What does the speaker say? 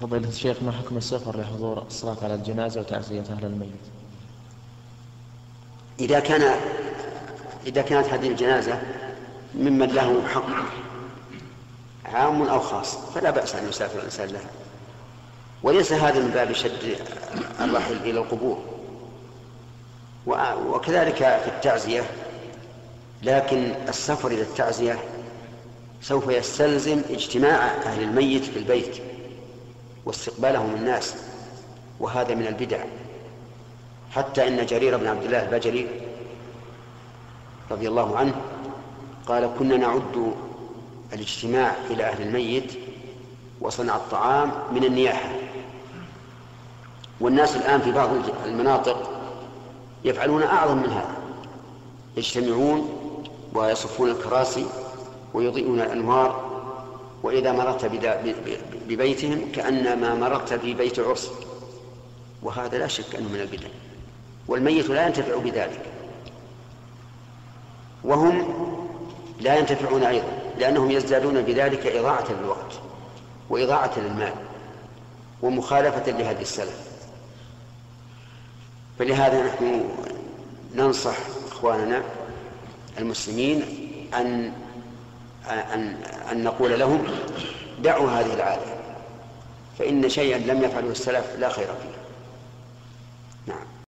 فضيلة الشيخ ما حكم السفر لحضور الصلاة على الجنازة وتعزية أهل الميت؟ إذا كان إذا كانت هذه الجنازة ممن له حق عام أو خاص فلا بأس أن يسافر الإنسان لها. وليس هذا من باب شد الرحل إلى القبور. وكذلك في التعزية لكن السفر إلى التعزية سوف يستلزم اجتماع أهل الميت في البيت واستقبالهم الناس وهذا من البدع. حتى إن جرير بن عبد الله البجلي رضي الله عنه قال كنا نعد الاجتماع إلى أهل الميت وصنع الطعام من النياحة. والناس الآن في بعض المناطق يفعلون أعظم من هذا يجتمعون ويصفون الكراسي ويضيئون الأنوار وإذا مررت ببيتهم كأنما مررت في بيت عرس. وهذا لا شك أنه من البدع. والميت لا ينتفع بذلك. وهم لا ينتفعون أيضا لأنهم يزدادون بذلك إضاعة للوقت وإضاعة للمال ومخالفة لهدي السلف. فلهذا نحن ننصح إخواننا المسلمين أن أن أن نقول لهم دعوا هذه العادة فإن شيئا لم يفعله السلف لا خير فيه. نعم.